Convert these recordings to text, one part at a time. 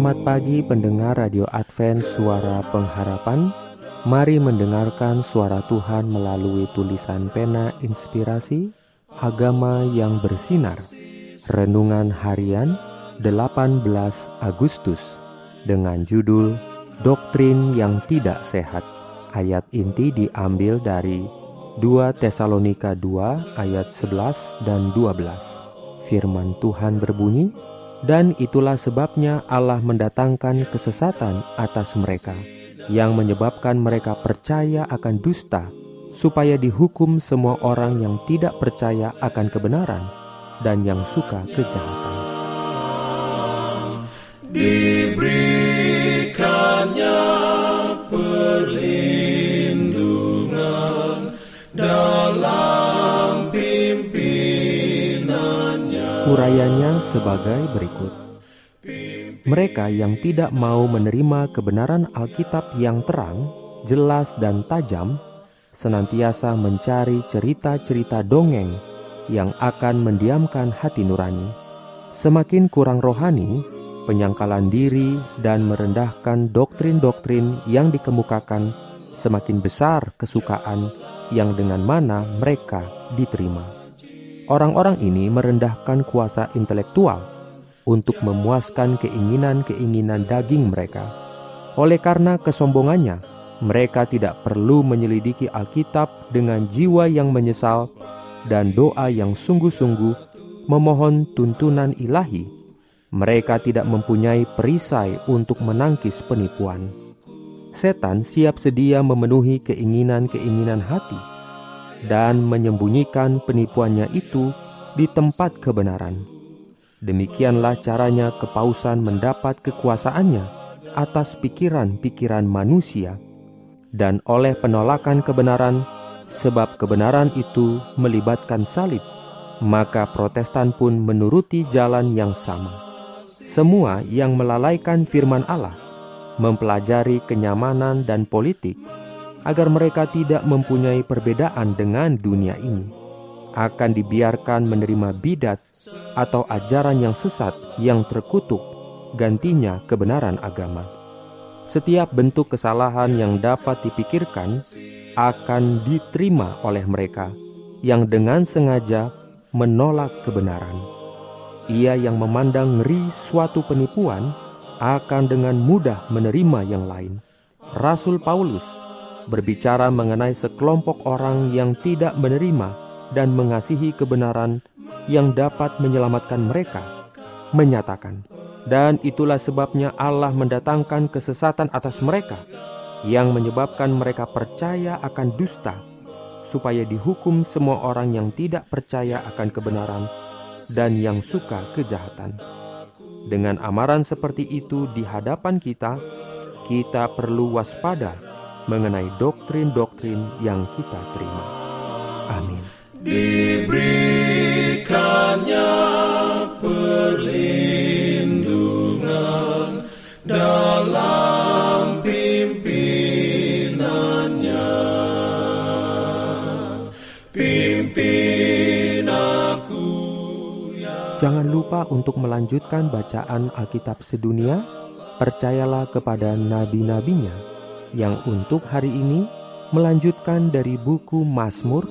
Selamat pagi pendengar Radio Advent Suara Pengharapan. Mari mendengarkan suara Tuhan melalui tulisan pena inspirasi Agama yang bersinar. Renungan harian 18 Agustus Dengan judul Doktrin yang tidak sehat. Ayat inti diambil dari 2 Tesalonika 2 ayat 11 dan 12 Firman Tuhan berbunyi Dan itulah sebabnya Allah mendatangkan kesesatan atas mereka yang menyebabkan mereka percaya akan dusta, supaya dihukum semua orang yang tidak percaya akan kebenaran dan yang suka kejahatan. Urayanya sebagai berikut. Mereka yang tidak mau menerima kebenaran Alkitab yang terang, jelas, dan tajam, senantiasa mencari cerita-cerita dongeng yang akan mendiamkan hati nurani. Semakin kurang rohani, penyangkalan diri, dan merendahkan doktrin-doktrin yang dikemukakan, semakin besar kesukaan yang dengan mana mereka diterima. Orang-orang ini merendahkan kuasa intelektual untuk memuaskan keinginan-keinginan daging mereka. Oleh karena kesombongannya, mereka tidak perlu menyelidiki Alkitab dengan jiwa yang menyesal dan doa yang sungguh-sungguh memohon tuntunan ilahi. Mereka tidak mempunyai perisai untuk menangkis penipuan. Setan siap sedia memenuhi keinginan-keinginan hati dan menyembunyikan penipuannya itu di tempat kebenaran Demikianlah caranya kepausan mendapat kekuasaannya atas pikiran-pikiran manusia, dan oleh penolakan kebenaran, sebab kebenaran itu melibatkan salib, maka Protestan pun menuruti jalan yang sama. Semua yang melalaikan firman Allah mempelajari kenyamanan dan politik agar mereka tidak mempunyai perbedaan dengan dunia ini akan dibiarkan menerima bidat atau ajaran yang sesat yang terkutuk, gantinya kebenaran agama. Setiap bentuk kesalahan yang dapat dipikirkan akan diterima oleh mereka yang dengan sengaja menolak kebenaran. Ia yang memandang ngeri suatu penipuan akan dengan mudah menerima yang lain. Rasul Paulus berbicara mengenai sekelompok orang yang tidak menerima dan mengasihi kebenaran yang dapat menyelamatkan mereka, menyatakan, "Dan itulah sebabnya Allah mendatangkan kesesatan atas mereka, yang menyebabkan mereka percaya akan dusta, supaya dihukum semua orang yang tidak percaya akan kebenaran dan yang suka kejahatan." Dengan amaran seperti itu di hadapan kita, kita perlu waspada mengenai doktrin-doktrin yang kita terima. Amin. Diberikannya perlindungan dalam pimpinannya. Pimpin aku ya. Jangan lupa untuk melanjutkan bacaan Alkitab sedunia. Percayalah kepada nabi-nabinya yang untuk hari ini melanjutkan dari buku Mazmur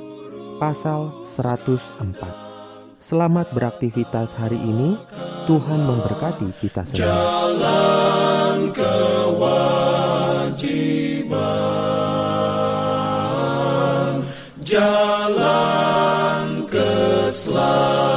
pasal 104. Selamat beraktivitas hari ini. Tuhan memberkati kita semua. Jalan kewajiban, jalan keselamatan.